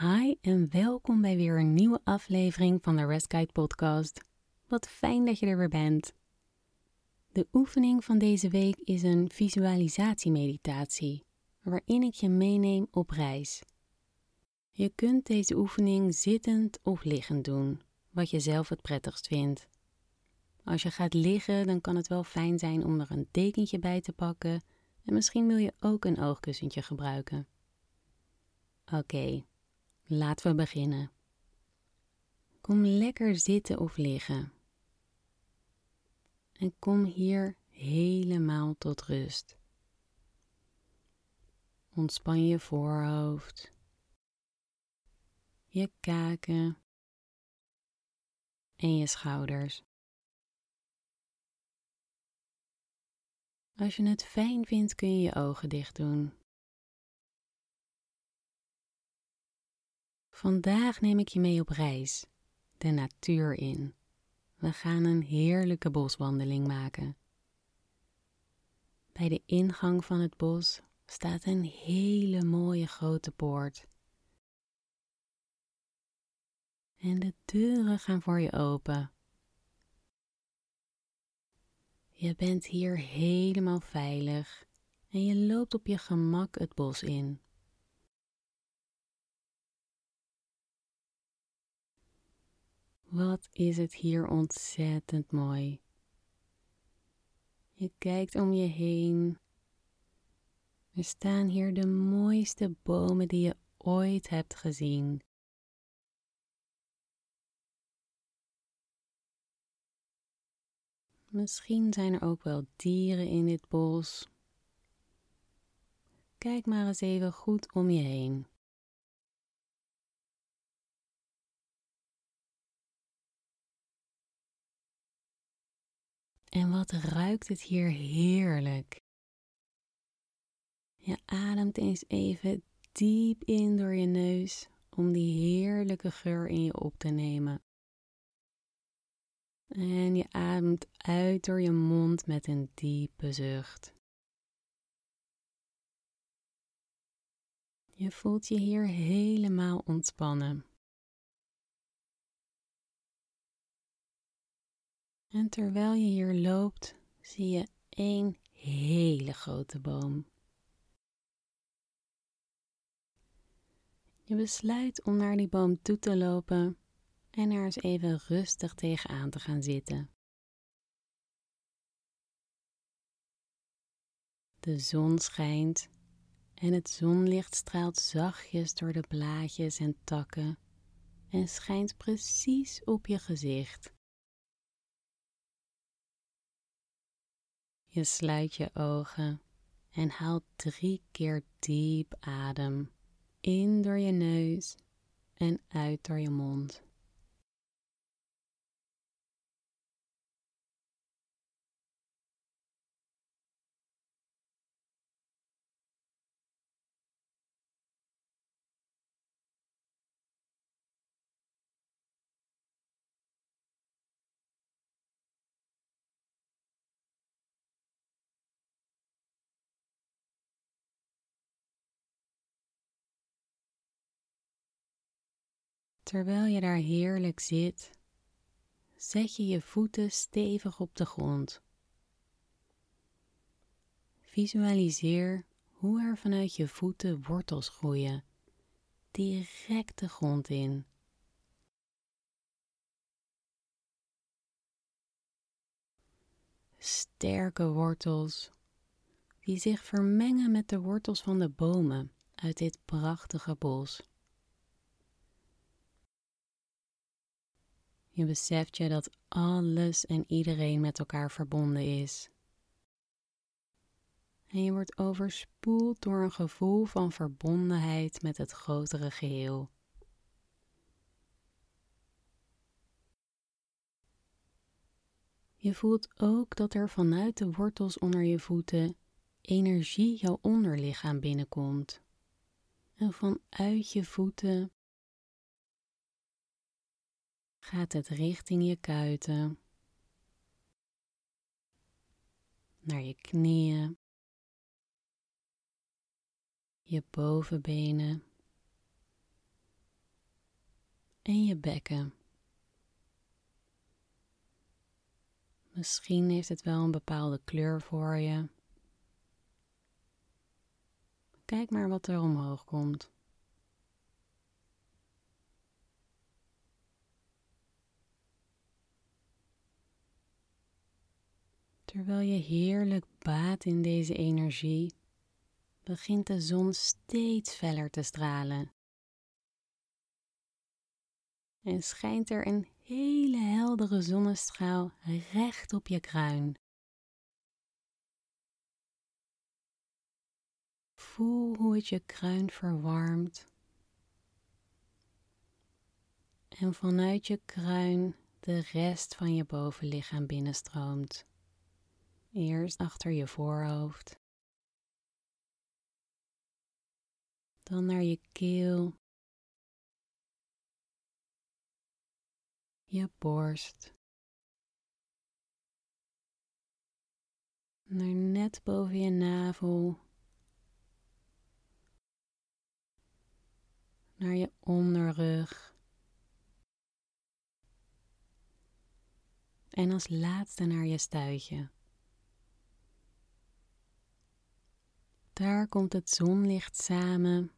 Hi en welkom bij weer een nieuwe aflevering van de Rest Guide podcast. Wat fijn dat je er weer bent. De oefening van deze week is een visualisatiemeditatie, waarin ik je meeneem op reis. Je kunt deze oefening zittend of liggend doen, wat je zelf het prettigst vindt. Als je gaat liggen, dan kan het wel fijn zijn om er een dekentje bij te pakken en misschien wil je ook een oogkussentje gebruiken. Oké, laten we beginnen. Kom lekker zitten of liggen. En kom hier helemaal tot rust. Ontspan je voorhoofd, je kaken en je schouders. Als je het fijn vindt, kun je je ogen dicht doen. Vandaag neem ik je mee op reis, de natuur in. We gaan een heerlijke boswandeling maken. Bij de ingang van het bos staat een hele mooie grote poort. En de deuren gaan voor je open. Je bent hier helemaal veilig en je loopt op je gemak het bos in. Wat is het hier ontzettend mooi. Je kijkt om je heen. Er staan hier de mooiste bomen die je ooit hebt gezien. Misschien zijn er ook wel dieren in dit bos. Kijk maar eens even goed om je heen. En wat ruikt het hier heerlijk. Je ademt eens even diep in door je neus om die heerlijke geur in je op te nemen. En je ademt uit door je mond met een diepe zucht. Je voelt je hier helemaal ontspannen. En terwijl je hier loopt, zie je één hele grote boom. Je besluit om naar die boom toe te lopen en er eens even rustig tegenaan te gaan zitten. De zon schijnt en het zonlicht straalt zachtjes door de blaadjes en takken en schijnt precies op je gezicht. Je sluit je ogen en haalt drie keer diep adem in door je neus en uit door je mond. Terwijl je daar heerlijk zit, zet je je voeten stevig op de grond. Visualiseer hoe er vanuit je voeten wortels groeien, direct de grond in. Sterke wortels die zich vermengen met de wortels van de bomen uit dit prachtige bos. Je beseft je dat alles en iedereen met elkaar verbonden is. En je wordt overspoeld door een gevoel van verbondenheid met het grotere geheel. Je voelt ook dat er vanuit de wortels onder je voeten energie jouw onderlichaam binnenkomt. En vanuit je voeten gaat het richting je kuiten, naar je knieën, je bovenbenen, en je bekken. Misschien heeft het wel een bepaalde kleur voor je. Kijk maar wat er omhoog komt. Terwijl je heerlijk baat in deze energie, begint de zon steeds feller te stralen. En schijnt er een hele heldere zonnestraal recht op je kruin. Voel hoe het je kruin verwarmt. En vanuit je kruin de rest van je bovenlichaam binnenstroomt. Eerst achter je voorhoofd. Dan naar je keel. Je borst. Naar net boven je navel. Naar je onderrug. En als laatste naar je stuitje. Daar komt het zonlicht samen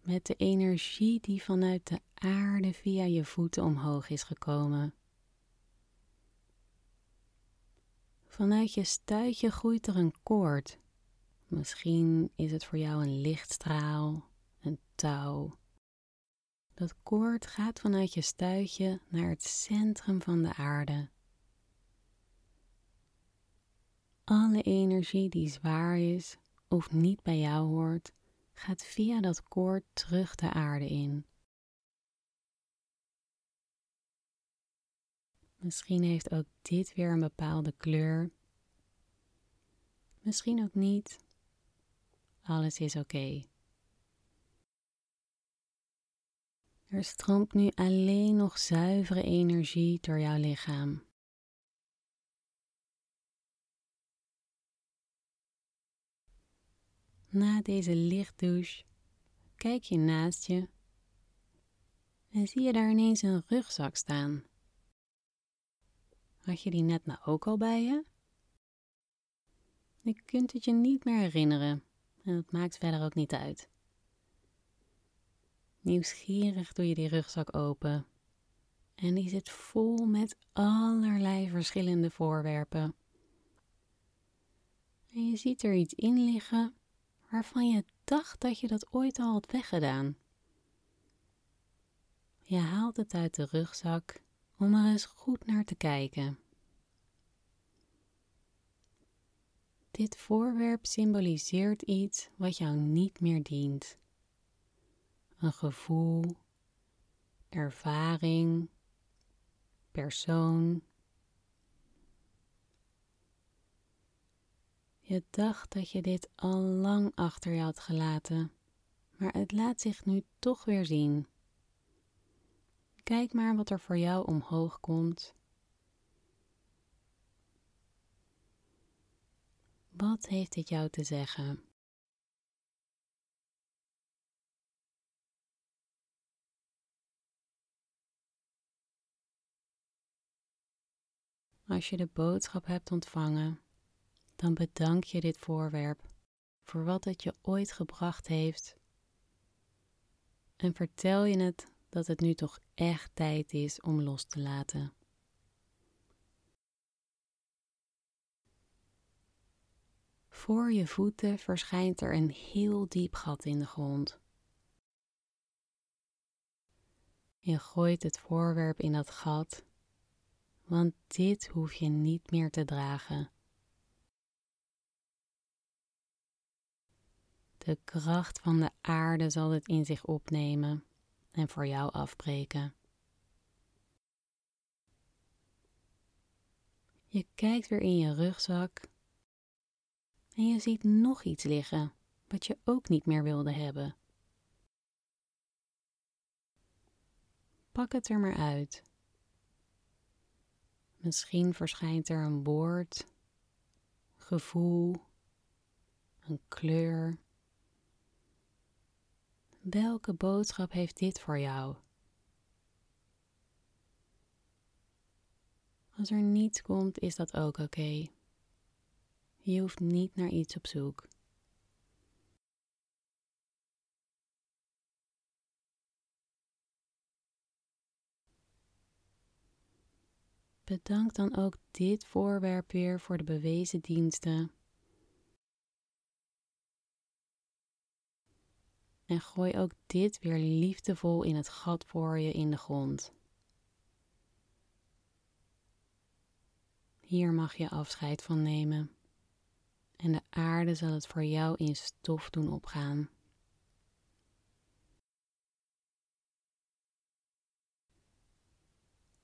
met de energie die vanuit de aarde via je voeten omhoog is gekomen. Vanuit je stuitje groeit er een koord. Misschien is het voor jou een lichtstraal, een touw. Dat koord gaat vanuit je stuitje naar het centrum van de aarde. Alle energie die zwaar is, of niet bij jou hoort, gaat via dat koord terug de aarde in. Misschien heeft ook dit weer een bepaalde kleur. Misschien ook niet. Alles is oké. Er stroomt nu alleen nog zuivere energie door jouw lichaam. Na deze lichtdouche kijk je naast je en zie je daar ineens een rugzak staan. Had je die net nou ook al bij je? Je kunt het je niet meer herinneren en dat maakt verder ook niet uit. Nieuwsgierig doe je die rugzak open en die zit vol met allerlei verschillende voorwerpen. En je ziet er iets in liggen waarvan je dacht dat je dat ooit al had weggedaan. Je haalt het uit de rugzak om er eens goed naar te kijken. Dit voorwerp symboliseert iets wat jou niet meer dient. Een gevoel, ervaring, persoon Je dacht dat je dit al lang achter je had gelaten, maar het laat zich nu toch weer zien. Kijk maar wat er voor jou omhoog komt. Wat heeft dit jou te zeggen? Als je de boodschap hebt ontvangen, dan bedank je dit voorwerp voor wat het je ooit gebracht heeft. En vertel je het dat het nu toch echt tijd is om los te laten. Voor je voeten verschijnt er een heel diep gat in de grond. Je gooit het voorwerp in dat gat, want dit hoef je niet meer te dragen. De kracht van de aarde zal het in zich opnemen en voor jou afbreken. Je kijkt weer in je rugzak en je ziet nog iets liggen wat je ook niet meer wilde hebben. Pak het er maar uit. Misschien verschijnt er een woord, gevoel, een kleur Welke boodschap heeft dit voor jou? Als er niets komt, is dat ook oké. Je hoeft niet naar iets op zoek. Bedank dan ook dit voorwerp weer voor de bewezen diensten En gooi ook dit weer liefdevol in het gat voor je in de grond. Hier mag je afscheid van nemen. En de aarde zal het voor jou in stof doen opgaan.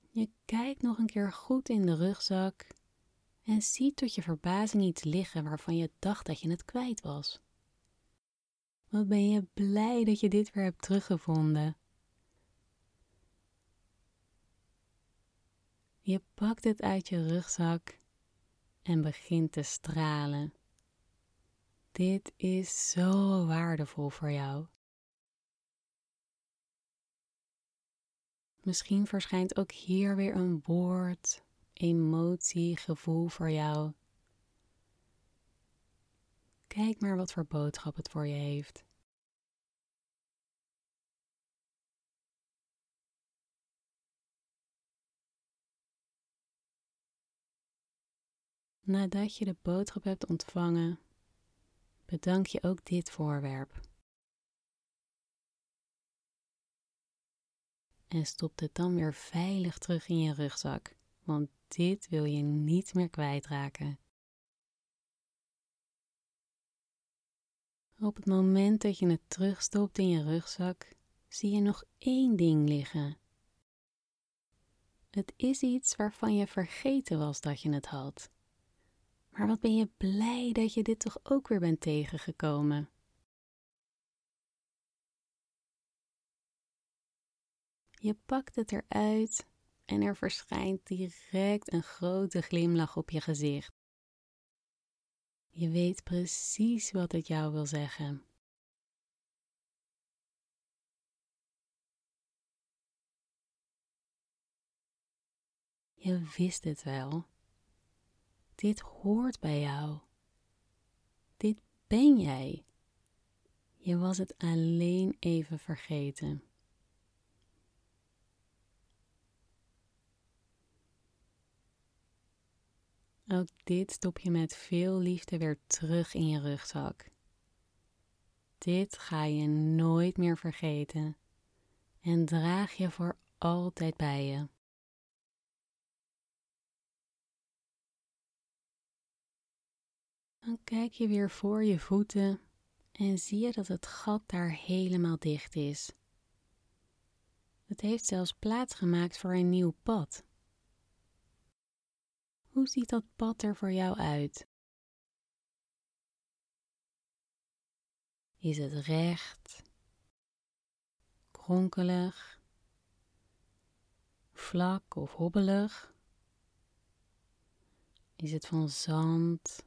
Je kijkt nog een keer goed in de rugzak en ziet tot je verbazing iets liggen waarvan je dacht dat je het kwijt was. Wat ben je blij dat je dit weer hebt teruggevonden. Je pakt het uit je rugzak en begint te stralen. Dit is zo waardevol voor jou. Misschien verschijnt ook hier weer een woord, emotie, gevoel voor jou. Kijk maar wat voor boodschap het voor je heeft. Nadat je de boodschap hebt ontvangen, bedank je ook dit voorwerp. En stop het dan weer veilig terug in je rugzak, want dit wil je niet meer kwijtraken. Op het moment dat je het terugstopt in je rugzak, zie je nog één ding liggen. Het is iets waarvan je vergeten was dat je het had. Maar wat ben je blij dat je dit toch ook weer bent tegengekomen? Je pakt het eruit en er verschijnt direct een grote glimlach op je gezicht. Je weet precies wat het jou wil zeggen. Je wist het wel. Dit hoort bij jou. Dit ben jij. Je was het alleen even vergeten. Ook dit stop je met veel liefde weer terug in je rugzak. Dit ga je nooit meer vergeten en draag je voor altijd bij je. Dan kijk je weer voor je voeten en zie je dat het gat daar helemaal dicht is. Het heeft zelfs plaats gemaakt voor een nieuw pad. Hoe ziet dat pad er voor jou uit? Is het recht, kronkelig, vlak of hobbelig? Is het van zand,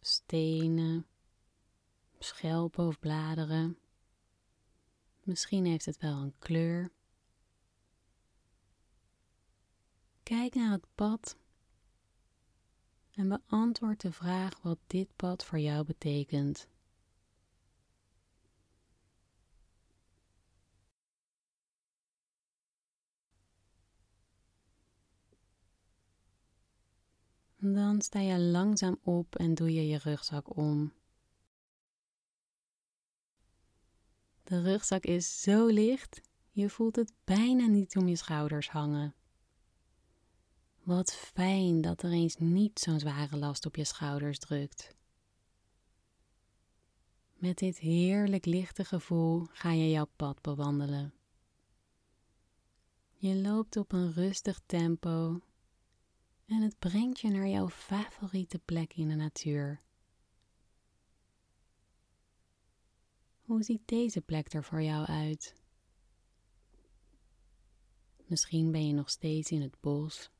stenen, schelpen of bladeren? Misschien heeft het wel een kleur. Kijk naar het pad en beantwoord de vraag wat dit pad voor jou betekent. Dan sta je langzaam op en doe je je rugzak om. De rugzak is zo licht, je voelt het bijna niet om je schouders hangen. Wat fijn dat er eens niet zo'n zware last op je schouders drukt. Met dit heerlijk lichte gevoel ga je jouw pad bewandelen. Je loopt op een rustig tempo en het brengt je naar jouw favoriete plek in de natuur. Hoe ziet deze plek er voor jou uit? Misschien ben je nog steeds in het bos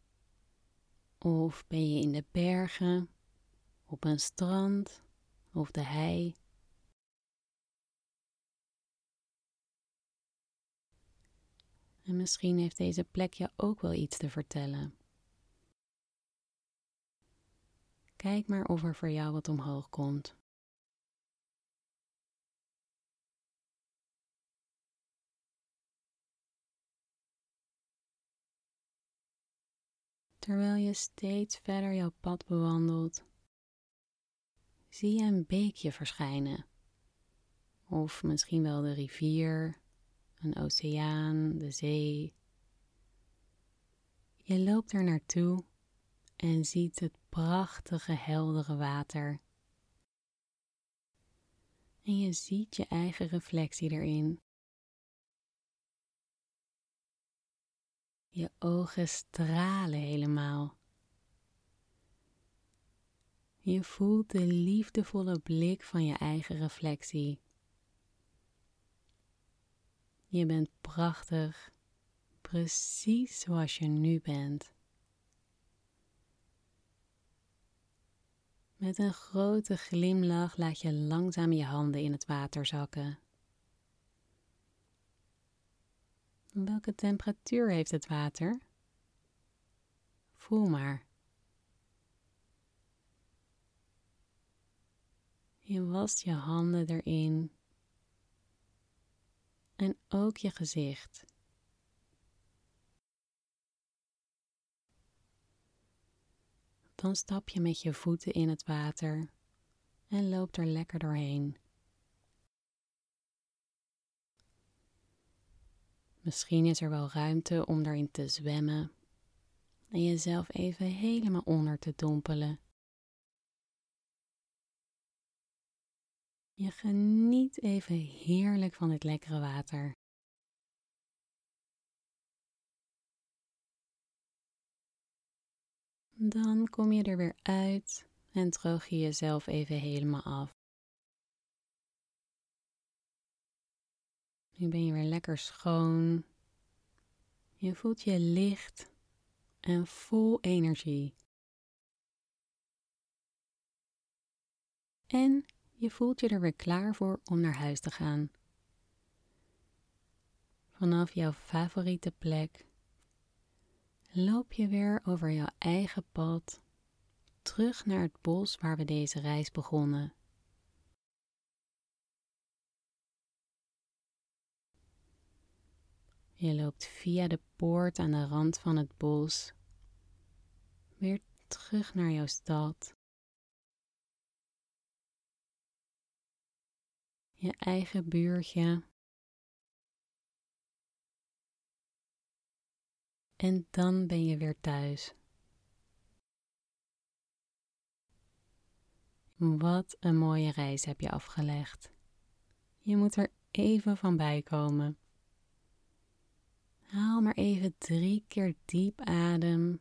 of ben je in de bergen, op een strand of de hei? En misschien heeft deze plek je ook wel iets te vertellen. Kijk maar of er voor jou wat omhoog komt. Terwijl je steeds verder jouw pad bewandelt, zie je een beekje verschijnen. Of misschien wel de rivier, een oceaan, de zee. Je loopt er naartoe en ziet het prachtige heldere water. En je ziet je eigen reflectie erin. Je ogen stralen helemaal. Je voelt de liefdevolle blik van je eigen reflectie. Je bent prachtig, precies zoals je nu bent. Met een grote glimlach laat je langzaam je handen in het water zakken. Welke temperatuur heeft het water? Voel maar. Je wast je handen erin en ook je gezicht. Dan stap je met je voeten in het water en loopt er lekker doorheen. Misschien is er wel ruimte om daarin te zwemmen en jezelf even helemaal onder te dompelen. Je geniet even heerlijk van dit lekkere water. Dan kom je er weer uit en droog je jezelf even helemaal af. Nu ben je weer lekker schoon. Je voelt je licht en vol energie. En je voelt je er weer klaar voor om naar huis te gaan. Vanaf jouw favoriete plek loop je weer over jouw eigen pad terug naar het bos waar we deze reis begonnen. Je loopt via de poort aan de rand van het bos weer terug naar jouw stad. Je eigen buurtje. En dan ben je weer thuis. Wat een mooie reis heb je afgelegd. Je moet er even van bij komen. Haal maar even drie keer diep adem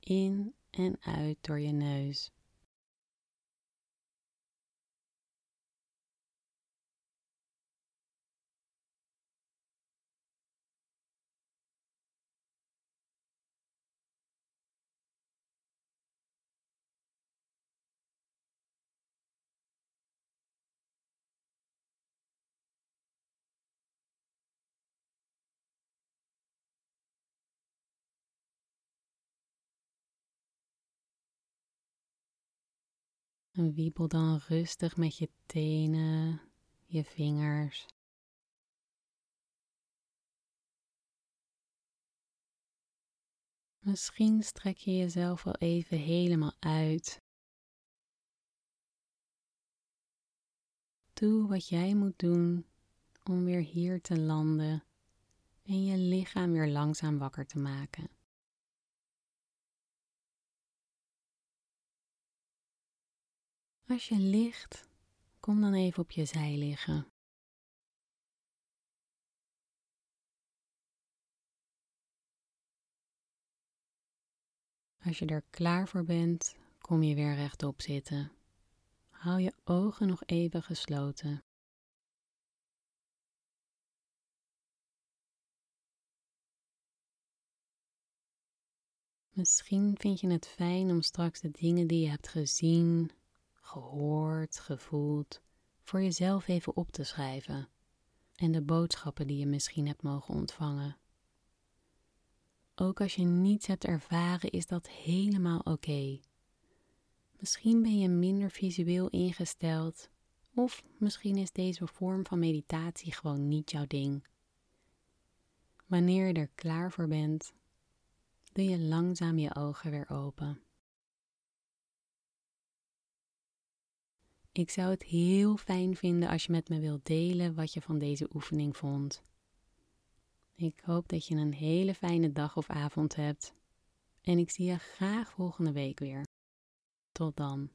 in en uit door je neus. En wiebel dan rustig met je tenen, je vingers. Misschien strek je jezelf wel even helemaal uit. Doe wat jij moet doen om weer hier te landen en je lichaam weer langzaam wakker te maken. Als je ligt, kom dan even op je zij liggen. Als je er klaar voor bent, kom je weer rechtop zitten. Hou je ogen nog even gesloten. Misschien vind je het fijn om straks de dingen die je hebt gezien gehoord, gevoeld, voor jezelf even op te schrijven en de boodschappen die je misschien hebt mogen ontvangen. Ook als je niets hebt ervaren, is dat helemaal oké. Misschien ben je minder visueel ingesteld, of misschien is deze vorm van meditatie gewoon niet jouw ding. Wanneer je er klaar voor bent, doe je langzaam je ogen weer open. Ik zou het heel fijn vinden als je met me wilt delen wat je van deze oefening vond. Ik hoop dat je een hele fijne dag of avond hebt. En ik zie je graag volgende week weer. Tot dan.